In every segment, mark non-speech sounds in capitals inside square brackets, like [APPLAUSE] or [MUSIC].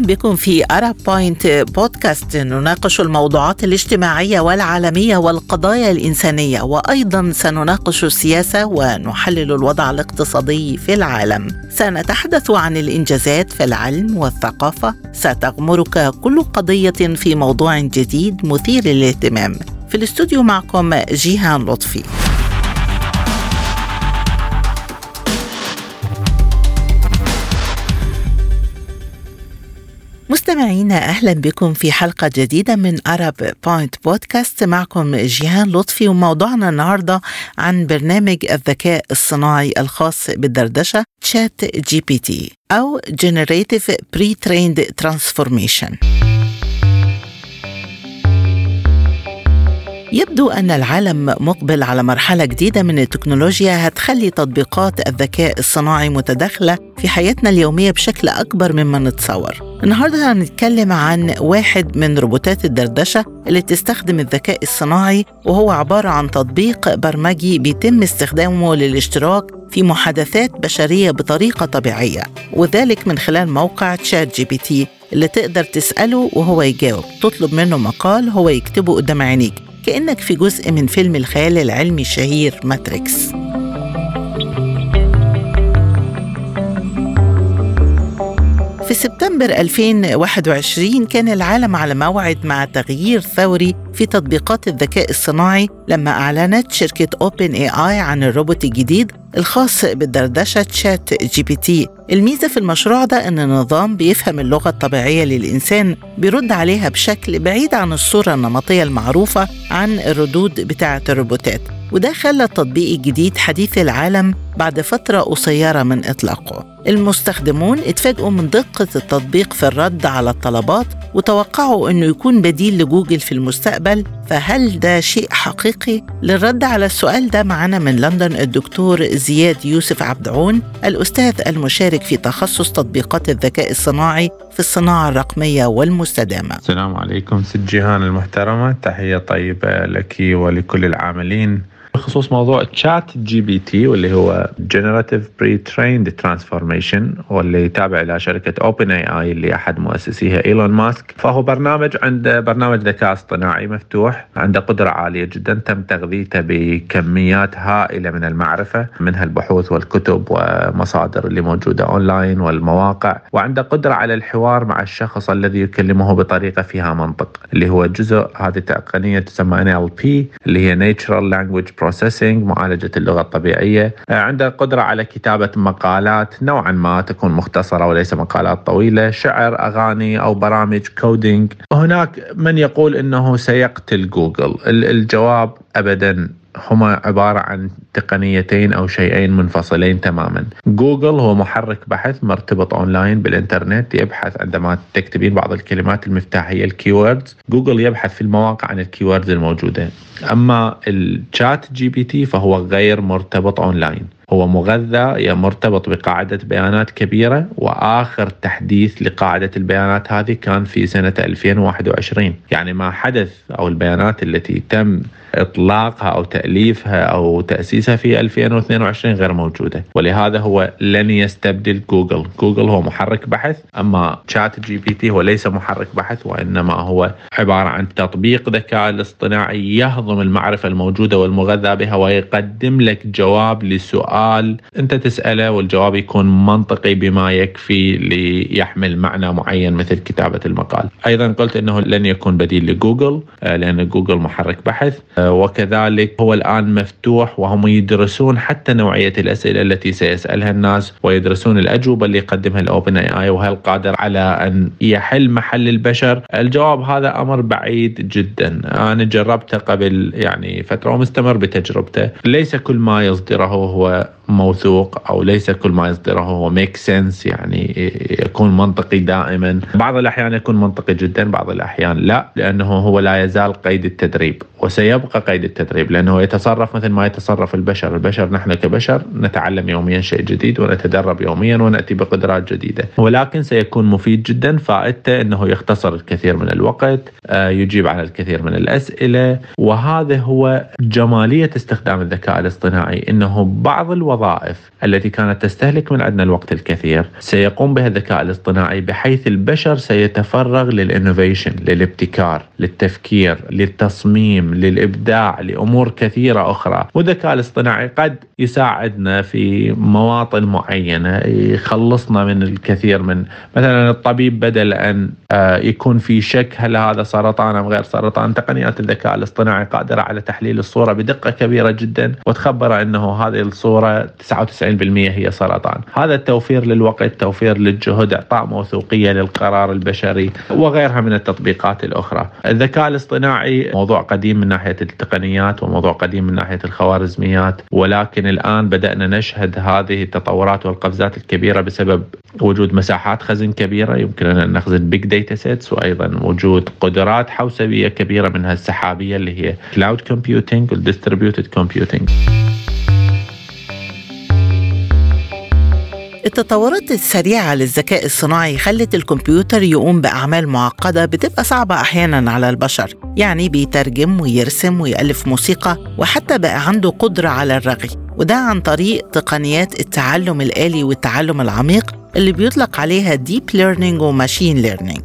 أهلا بكم في أرب بوينت بودكاست نناقش الموضوعات الاجتماعية والعالمية والقضايا الإنسانية وأيضا سنناقش السياسة ونحلل الوضع الاقتصادي في العالم. سنتحدث عن الإنجازات في العلم والثقافة. ستغمرك كل قضية في موضوع جديد مثير للاهتمام. في الاستوديو معكم جيهان لطفي. مستمعينا أهلا بكم في حلقة جديدة من ارب بوينت بودكاست معكم جيهان لطفي وموضوعنا النهارده عن برنامج الذكاء الصناعي الخاص بالدردشة ChatGPT أو Generative Pre-trained Transformation. يبدو أن العالم مقبل على مرحلة جديدة من التكنولوجيا هتخلي تطبيقات الذكاء الصناعي متداخلة في حياتنا اليومية بشكل أكبر مما نتصور. النهاردة هنتكلم عن واحد من روبوتات الدردشة اللي تستخدم الذكاء الصناعي وهو عبارة عن تطبيق برمجي بيتم استخدامه للاشتراك في محادثات بشرية بطريقة طبيعية وذلك من خلال موقع ChatGPT اللي تقدر تسأله وهو يجاوب. تطلب منه مقال هو يكتبه قدام عينيك. كأنك في جزء من فيلم الخيال العلمي الشهير ماتريكس. في سبتمبر 2021 كان العالم على موعد مع تغيير ثوري في تطبيقات الذكاء الصناعي لما أعلنت شركة OpenAI عن الروبوت الجديد الخاص بالدردشة ChatGPT. الميزة في المشروع ده أن النظام بيفهم اللغة الطبيعية للإنسان بيرد عليها بشكل بعيد عن الصورة النمطية المعروفة عن الردود بتاعة الروبوتات. وده خلى التطبيق الجديد حديث العالم بعد فترة قصيرة من إطلاقه. المستخدمون اتفاجئوا من دقة التطبيق في الرد على الطلبات وتوقعوا أنه يكون بديل لجوجل في المستقبل فهل ده شيء حقيقي؟ للرد على السؤال ده معنا من لندن الدكتور زياد يوسف عبدعون الأستاذ المشارك في تخصص تطبيقات الذكاء الصناعي في الصناعة الرقمية والمستدامة. السلام عليكم ست جيهان المحترمة. تحية طيبة لك ولكل العاملين. بخصوص موضوع ChatGPT واللي هو Generative Pre-trained Transformation واللي تابع إلى شركة OpenAI اللي أحد مؤسسيها إيلون ماسك. فهو برنامج عنده برنامج ذكاء اصطناعي مفتوح عنده قدرة عالية جدا تم تغذيته بكميات هائلة من المعرفة منها البحوث والكتب ومصادر اللي موجودة اونلاين والمواقع وعنده قدرة على الحوار مع الشخص الذي يكلمه بطريقة فيها منطق اللي هو جزء هذه التقنيه تسمى NLP اللي هي Natural Language Processing معالجة اللغة الطبيعية. آه، عنده قدرة على كتابة مقالات نوعا ما تكون مختصرة وليس مقالات طويلة. شعر أغاني أو برامج coding هناك من يقول أنه سيقتل جوجل الجواب أبدا هما عبارة عن تقنيتين أو شيئين منفصلين تماما. جوجل هو محرك بحث مرتبط أونلاين بالإنترنت يبحث عندما تكتبين بعض الكلمات المفتاحية ال keywords جوجل يبحث في المواقع عن ال keywords الموجودة. أما ال ChatGPT فهو غير مرتبط أونلاين. هو مغذى مرتبط بقاعدة بيانات كبيرة وآخر تحديث لقاعدة البيانات هذه كان في سنة 2021 يعني ما حدث أو البيانات التي تم إطلاقها أو تأليفها أو تأسيسها في 2022 غير موجودة. ولهذا هو لن يستبدل جوجل. جوجل هو محرك بحث أما ChatGPT هو ليس محرك بحث وإنما هو عبارة عن تطبيق ذكاء الاصطناعي يهضم المعرفة الموجودة والمغذى بها ويقدم لك جواب لسؤال أنت تسأله والجواب يكون منطقي بما يكفي ليحمل معنى معين مثل كتابة المقال. أيضا قلت إنه لن يكون بديل لجوجل آه، لأن جوجل محرك بحث. وكذلك هو الآن مفتوح وهم يدرسون حتى نوعية الأسئلة التي سيسألها الناس ويدرسون الأجوبة اللي يقدمها ال OpenAI وهل قادر على أن يحل محل البشر؟ الجواب هذا أمر بعيد جدا. أنا جربته قبل يعني فترة ومستمر بتجربته. ليس كل ما يصدره هو موثوق أو ليس كل ما يصدره هو make sense يعني يكون منطقي دائما. بعض الأحيان يكون منطقي جدا بعض الأحيان لا لأنه هو لا يزال قيد التدريب وسيبقى قيد التدريب لأنه يتصرف مثل ما يتصرف البشر. البشر نحن كبشر نتعلم يوميا شيء جديد ونتدرب يوميا ونأتي بقدرات جديدة. ولكن سيكون مفيد جدا فائدته إنه يختصر الكثير من الوقت آه، يجيب على الكثير من الأسئلة. وهذا هو جمالية استخدام الذكاء الاصطناعي إنه بعض الوظائف الوظائف التي كانت تستهلك من عندنا الوقت الكثير. سيقوم بها الذكاء الاصطناعي بحيث البشر سيتفرغ للإنوفيشن للابتكار للتفكير للتصميم للإبداع لأمور كثيرة أخرى. والذكاء الاصطناعي قد يساعدنا في مواطن معينة يخلصنا من الكثير من مثلا الطبيب بدل أن آه، يكون في شك هل هذا سرطان أم غير سرطان. تقنيات الذكاء الاصطناعي قادرة على تحليل الصورة بدقة كبيرة جدا وتخبر أنه هذه الصورة 99% هي سرطان. هذا التوفير للوقت توفير للجهد إعطاء موثوقية للقرار البشري وغيرها من التطبيقات الأخرى. الذكاء الاصطناعي موضوع قديم من ناحية التقنيات وموضوع قديم من ناحية الخوارزميات ولكن الآن بدأنا نشهد هذه التطورات والقفزات الكبيرة بسبب وجود مساحات خزن كبيرة. يمكننا أن نخزن big data sets وأيضا وجود قدرات حوسبية كبيرة منها السحابية اللي هي cloud computing وال distributed computing التطورات السريعة للذكاء الصناعي خلت الكمبيوتر يقوم بأعمال معقدة بتبقى صعبة أحيانا على البشر يعني بيترجم ويرسم ويألف موسيقى وحتى بقى عنده قدرة على الرغي. وده عن طريق تقنيات التعلم الآلي والتعلم العميق اللي بيطلق عليها deep learning و machine learning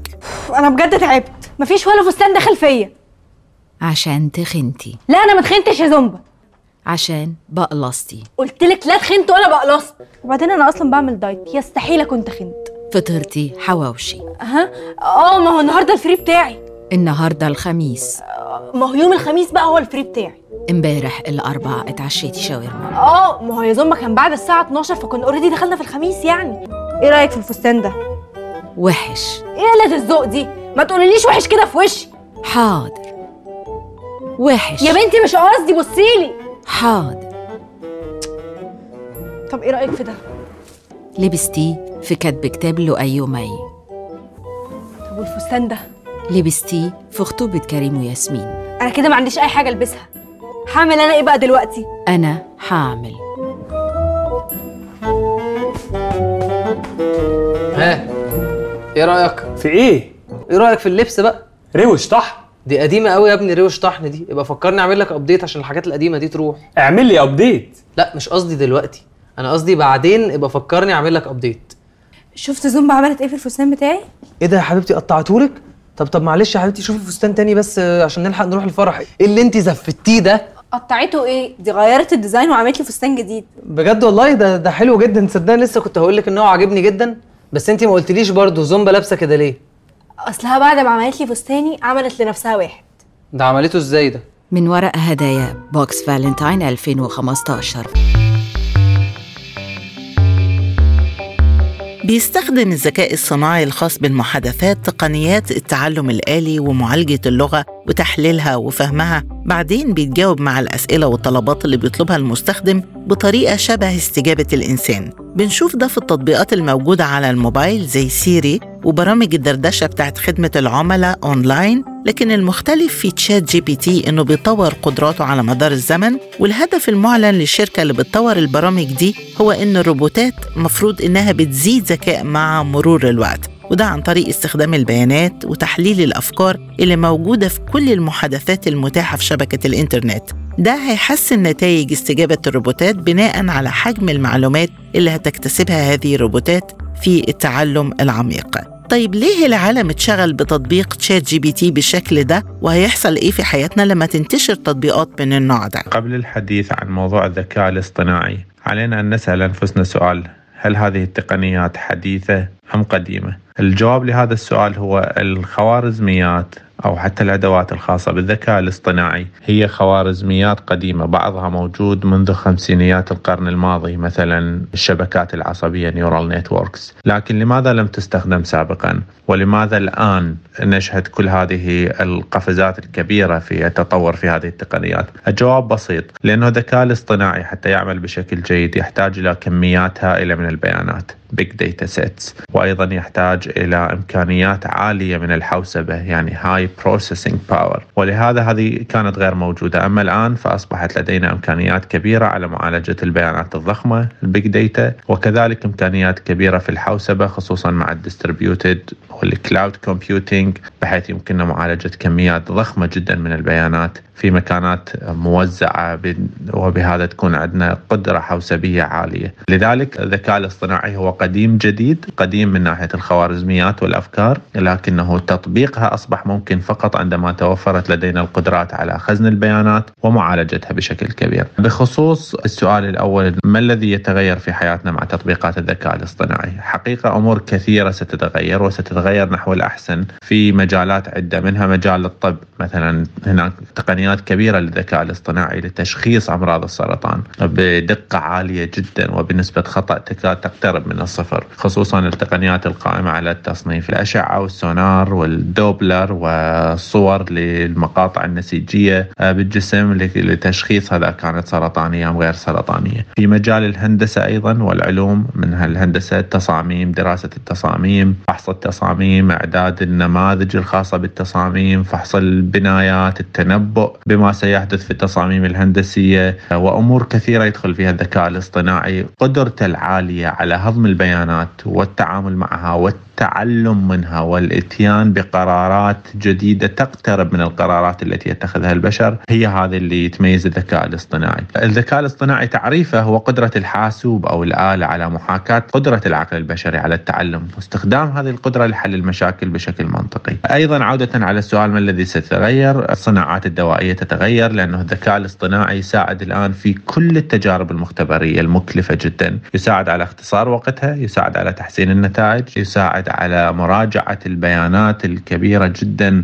أنا بجد تعبت. مفيش ولا فستان دخل فيا. عشان تخنتي. لا أنا ما تخنتش يا زومبا. عشان بقلظتي قلت لك لا تخنت ولا بقلظت وبعدين أنا أصلا بعمل diet. يستحيل أكون تخنت. فطرتي حواوشي. ها آه ما هو النهارده ال free بتاعي. النهارده الخميس. ما هو يوم الخميس بقى هو ال free بتاعي. امبارح الاربع اتعشيتي شاورما. آه ما هو يا كان بعد الساعة 12 فكنا already دخلنا في الخميس يعني. إيه رأيك في الفستان ده؟ وحش. إيه قلة الذوق دي؟ ما تقوليليش وحش كده في وشي. حاضر. وحش. يا بنتي مش قصدي بصيلي. حاضر. طب إيه رأيك في ده؟ لبستيه في كتب كتاب لؤي ومي طب والفستان ده؟ لبستيه في خطوبة كريم وياسمين. أنا كده ما عنديش أي حاجة ألبسها. هعمل أنا إيه بقى دلوقتي؟ أنا هعمل. ها إيه رأيك؟ في إيه؟ إيه رأيك في اللبس بقى؟ روش طحن دي قديمة قوي يا ابني روش طحن دي. يبقى فكرني اعمل لك update عشان الحاجات القديمة دي تروح. اعمل لي update لا مش قصدي دلوقتي. أنا قصدي بعدين يبقى فكرني اعمل لك update شفت زومبا عملت إيه في الفستان بتاعي؟ إيه ده يا حبيبتي قطعتهولك؟ طب طب معلش يا حبيبتي شوفي فستان تاني بس عشان نلحق نروح الفرح. إيه اللي انت زفتيه ده؟ قطعته إيه؟ دي غيرت ال design وعملت لي فستان جديد. بجد والله؟ ده ده حلو جدا. تصدقني لسه كنت هقول لك إن هو عاجبني جدا. بس انت ما قلتليش برضه زومبا لابسة كده ليه؟ أصلها بعد ما عملت لي فستاني عملت لنفسها واحد. ده عملته إزاي ده؟ من ورق هدايا box Valentine 2015 بيستخدم الذكاء الصناعي الخاص بالمحادثات تقنيات التعلم الآلي ومعالجة اللغة وتحليلها وفهمها. بعدين بيتجاوب مع الأسئلة والطلبات اللي بيطلبها المستخدم بطريقة شبه استجابة الإنسان. بنشوف ده في التطبيقات الموجودة على الموبايل زي سيري وبرامج الدردشة بتاعت خدمة العملاء أونلاين لكن المختلف في ChatGPT إنه بيطور قدراته على مدار الزمن والهدف المعلن للشركة اللي بتطور البرامج دي هو إن الروبوتات مفروض إنها بتزيد ذكاء مع مرور الوقت وده عن طريق استخدام البيانات وتحليل الأفكار اللي موجودة في كل المحادثات المتاحة في شبكة الإنترنت. ده هيحسن نتائج استجابة الروبوتات بناء على حجم المعلومات اللي هتكتسبها هذه الروبوتات في التعلم العميق. طيب ليه العالم اتشغل بتطبيق ChatGPT بالشكل ده؟ وهيحصل إيه في حياتنا لما تنتشر تطبيقات من النوع ده؟ قبل الحديث عن موضوع الذكاء الاصطناعي علينا أن نسأل أنفسنا سؤال هل هذه التقنيات حديثة أم قديمة؟ الجواب لهذا السؤال هو الخوارزميات. أو حتى الأدوات الخاصة بالذكاء الاصطناعي. هي خوارزميات قديمة بعضها موجود منذ خمسينيات القرن الماضي مثلا الشبكات العصبية neural networks لكن لماذا لم تستخدم سابقا؟ ولماذا الآن نشهد كل هذه القفزات الكبيرة في التطور في هذه التقنيات؟ الجواب بسيط لأنه الذكاء الاصطناعي حتى يعمل بشكل جيد يحتاج إلى كميات هائلة من البيانات big data sets وأيضا يحتاج إلى إمكانيات عالية من الحوسبة يعني high processing power. ولهذا هذه كانت غير موجودة. أما الآن فأصبحت لدينا إمكانيات كبيرة على معالجة البيانات الضخمة ال big data وكذلك إمكانيات كبيرة في الحوسبة خصوصا مع ال distributed وال cloud computing بحيث يمكننا معالجة كميات ضخمة جدا من البيانات في مكانات موزعة وبهذا تكون عندنا قدرة حوسبية عالية. لذلك الذكاء الاصطناعي هو قديم جديد قديم من ناحية الخوارزميات والأفكار لكنه تطبيقها أصبح ممكن فقط عندما توفرت لدينا القدرات على خزن البيانات ومعالجتها بشكل كبير. بخصوص السؤال الأول ما الذي يتغير في حياتنا مع تطبيقات الذكاء الاصطناعي؟ حقيقة أمور كثيرة ستتغير وستتغير نحو الأحسن في مجالات عدة منها مجال الطب. مثلا هناك تقنيات كبيرة للذكاء الاصطناعي لتشخيص أمراض السرطان بدقة عالية جدا وبنسبة خطأ تكاد تقترب من الصفر خصوصا التقنيات القائمة على التصنيف. الأشعة والسونار والدوبلر والصور للمقاطع النسيجية بالجسم لتشخيص هذا كانت سرطانية أم غير سرطانية. في مجال الهندسة أيضا والعلوم منها الهندسة التصاميم دراسة التصاميم فحص التصاميم إعداد النماذج الخاصة بالتصاميم فحص البنايات التنبؤ بما سيحدث في التصاميم الهندسية وأمور كثيرة يدخل فيها الذكاء الاصطناعي. قدرته العالية على هضم البيانات والتعامل معها والتعلم منها والإتيان بقرارات جديدة تقترب من القرارات التي يتخذها البشر هي هذه اللي تميز الذكاء الاصطناعي. الذكاء الاصطناعي تعريفه هو قدرة الحاسوب أو الآلة على محاكاة قدرة العقل البشري على التعلم واستخدام هذه القدرة لحل المشاكل بشكل منطقي. أيضا عودة على السؤال ما الذي سيتغير الصناعات الدوائية تتغير لأنه الذكاء الاصطناعي يساعد الآن في كل التجارب المختبرية المكلفة جدا. يساعد على اختصار وقتها يساعد على تحسين النتائج يساعد على مراجعة البيانات الكبيرة جدا.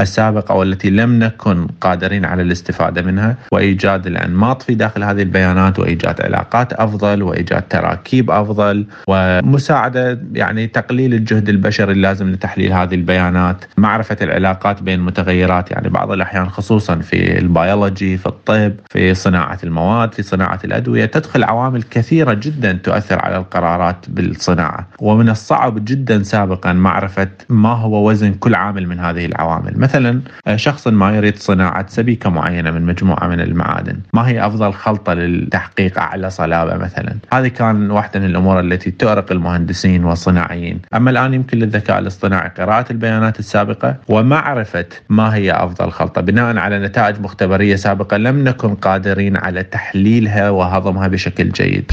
السابقة والتي لم نكن قادرين على الاستفادة منها وإيجاد الأنماط في داخل هذه البيانات وإيجاد علاقات أفضل وإيجاد تراكيب أفضل ومساعدة يعني تقليل الجهد البشري اللازم لتحليل هذه البيانات معرفة العلاقات بين متغيرات يعني بعض الأحيان خصوصا في البيولوجي في الطب في صناعة المواد في صناعة الأدوية تدخل عوامل كثيرة جدا تؤثر على القرارات بالصناعة. ومن الصعب جدا سابقا معرفة ما هو وزن كل عامل من هذه العوامل. مثلا شخص ما يريد صناعة سبيكة معينة من مجموعة من المعادن ما هي أفضل خلطة للتحقيق أعلى صلابة مثلا؟ هذه كان واحدة من الأمور التي تؤرق المهندسين والصناعيين. أما الآن يمكن للذكاء الاصطناعي قراءة البيانات السابقة ومعرفة ما هي أفضل خلطة بناء على نتائج مختبرية سابقة لم نكن قادرين على تحليلها وهضمها بشكل جيد.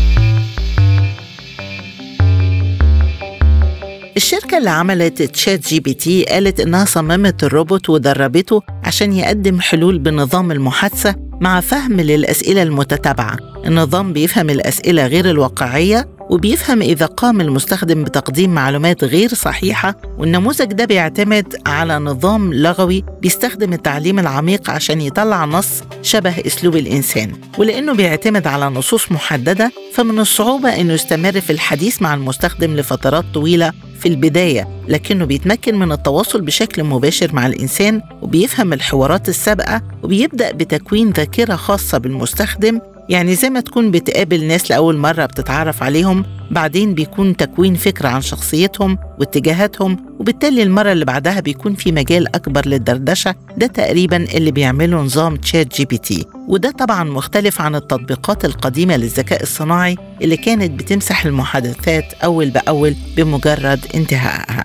الشركة اللي عملت ChatGPT قالت إنها صممت الروبوت ودربته عشان يقدم حلول بنظام المحادثة مع فهم للأسئلة المتتابعة. النظام بيفهم الأسئلة غير الواقعية وبيفهم إذا قام المستخدم بتقديم معلومات غير صحيحة والنموذج ده بيعتمد على نظام لغوي بيستخدم التعليم العميق عشان يطلع نص شبه أسلوب الإنسان. ولأنه بيعتمد على نصوص محددة فمن الصعوبة أنه يستمر في الحديث مع المستخدم لفترات طويلة في البداية لكنه بيتمكن من التواصل بشكل مباشر مع الإنسان وبيفهم الحوارات السابقة وبيبدأ بتكوين ذاكرة خاصة بالمستخدم يعني زي ما تكون بتقابل ناس لأول مرة بتتعرف عليهم بعدين بيكون تكوين فكرة عن شخصيتهم واتجاهاتهم وبالتالي المرة اللي بعدها بيكون في مجال أكبر للدردشة. ده تقريبا اللي بيعمله نظام ChatGPT. وده طبعا مختلف عن التطبيقات القديمة للذكاء الصناعي اللي كانت بتمسح المحادثات أول بأول بمجرد انتهائها.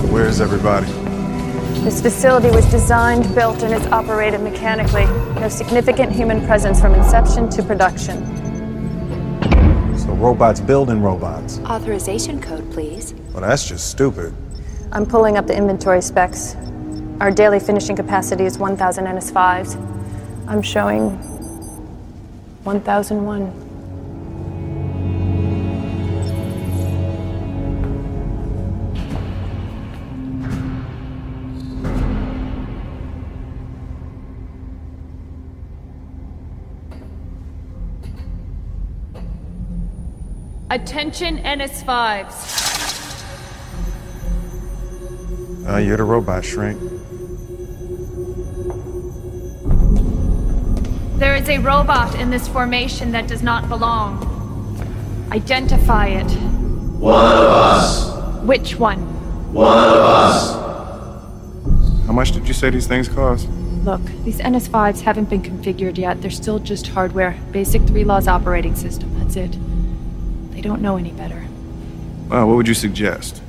So where's everybody? This facility was designed, built, and is operated mechanically. No significant human presence from inception to production. So robots building robots. Authorization code, please. Well, that's just stupid. I'm pulling up the inventory specs. Our daily finishing capacity is 1,000 NS5s. I'm showing 1,001. Attention NS5s. Uh, you're the robot shrink. There is a robot in this formation that does not belong. Identify it. One of us. Which one? One of us. How much did you say these things cost? Look, these NS5s haven't been configured yet. They're still just hardware. Basic three laws operating system. That's it. They don't know any better. Well, what would you suggest?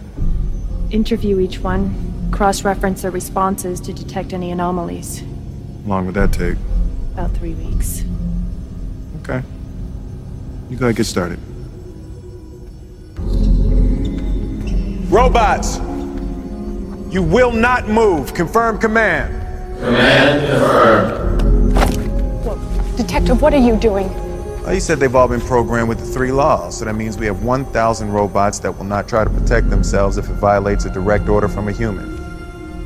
Interview each one, cross reference their responses to detect any anomalies. How long would that take? About three weeks. Okay. You go ahead, get started. Robots! You will not move. Confirm command. Command confirmed. Detective, what are you doing? Well, you said they've all been programmed with the three laws, so that means we have 1,000 robots that will not try to protect themselves if it violates a direct order from a human.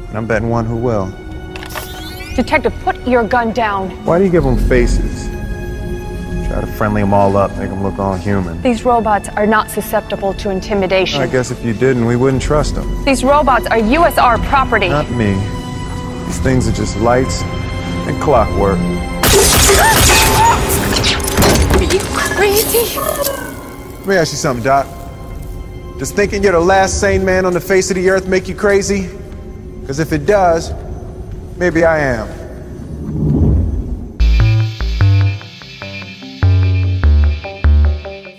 And I'm betting one who will. Detective, put your gun down. Why do you give them faces? Try to friendly them all up, make them look all human. These robots are not susceptible to intimidation. I guess if you didn't, we wouldn't trust them. These robots are USR property. Not me. These things are just lights and clockwork. [LAUGHS] Are you crazy? Let me ask you something, Doc. Does thinking you're the last sane man on the face of the earth make you crazy? Because if it does, maybe I am.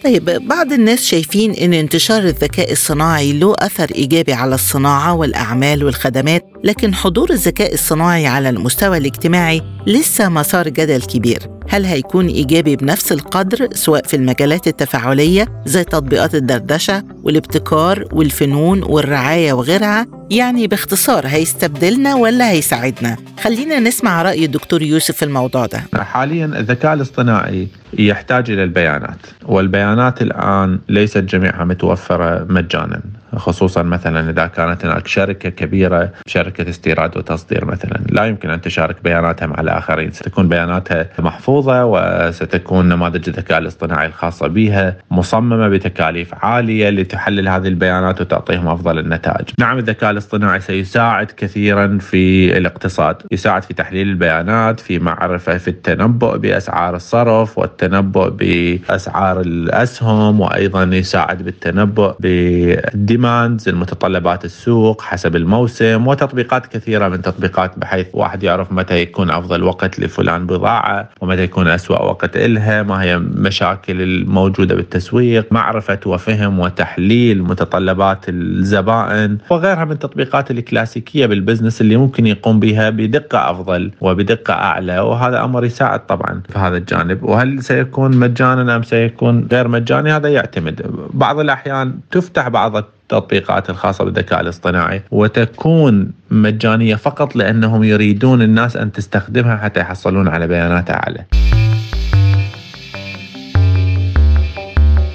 طيب بعض الناس شايفين إن انتشار الذكاء الصناعي له أثر إيجابي على الصناعة والأعمال والخدمات لكن حضور الذكاء الصناعي على المستوى الاجتماعي لسه مسار جدل كبير هل هيكون إيجابي بنفس القدر سواء في المجالات التفاعلية زي تطبيقات الدردشة والابتكار والفنون والرعاية وغيرها؟ يعني باختصار هيستبدلنا ولا هيساعدنا؟ خلينا نسمع رأي الدكتور يوسف في الموضوع ده. حاليا الذكاء الاصطناعي يحتاج إلى البيانات والبيانات الآن ليست جميعها متوفرة مجانا خصوصا مثلا إذا كانت هناك شركة كبيرة شركة استيراد وتصدير مثلا. لا يمكن أن تشارك بياناتها مع الآخرين ستكون بياناتها محفوظة وستكون نماذج الذكاء الاصطناعي الخاصة بها مصممة بتكاليف عالية لتحلل هذه البيانات وتعطيهم أفضل النتائج. نعم الذكاء الاصطناعي سيساعد كثيرا في الاقتصاد، يساعد في تحليل البيانات، في معرفة في التنبؤ بأسعار الصرف والتنبؤ بأسعار الأسهم وأيضا يساعد بالتنبؤ بال demands المتطلبات السوق حسب الموسم وتطبيقات كثيرة من تطبيقات بحيث واحد يعرف متى يكون أفضل وقت لفلان بضاعة ومتى يكون اسوء وقت إلها ما هي مشاكل الموجودة بالتسويق معرفة وفهم وتحليل متطلبات الزبائن وغيرها من التطبيقات الكلاسيكية بال business اللي ممكن يقوم بها بدقة أفضل وبدقة أعلى وهذا أمر يساعد طبعا في هذا الجانب. وهل سيكون مجانا أم سيكون غير مجاني؟ هذا يعتمد. بعض الأحيان تفتح بعض التطبيقات الخاصة بالذكاء الاصطناعي وتكون مجانية فقط لأنهم يريدون الناس أن تستخدمها حتى يحصلون على بيانات أعلى.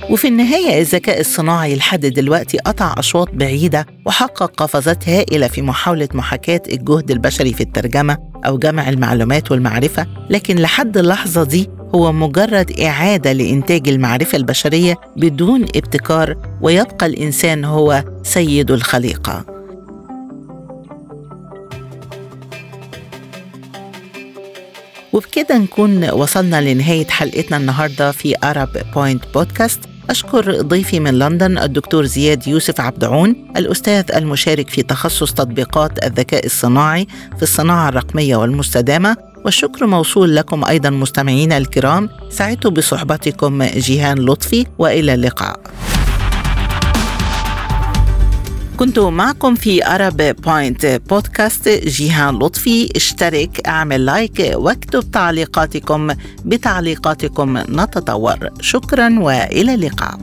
وفي النهاية الذكاء الصناعي لحد دلوقتي قطع أشواط بعيدة وحقق قفزات هائلة في محاولة محاكاة الجهد البشري في الترجمة أو جمع المعلومات والمعرفة لكن لحد اللحظة دي هو مجرد إعادة لإنتاج المعرفة البشرية بدون ابتكار ويبقى الإنسان هو سيد الخليقة. وبكده نكون وصلنا لنهاية حلقتنا النهاردة في أرب بوينت بودكاست أشكر ضيفي من لندن الدكتور زياد يوسف عبدعون الأستاذ المشارك في تخصص تطبيقات الذكاء الصناعي في الصناعة الرقمية والمستدامة والشكر موصول لكم أيضا مستمعينا الكرام سعدت بصحبتكم جيهان لطفي وإلى اللقاء. كنت معكم في أرب بوينت بودكاست جيهان لطفي. اشترك اعمل like واكتب تعليقاتكم. بتعليقاتكم نتطور. شكرا وإلى اللقاء.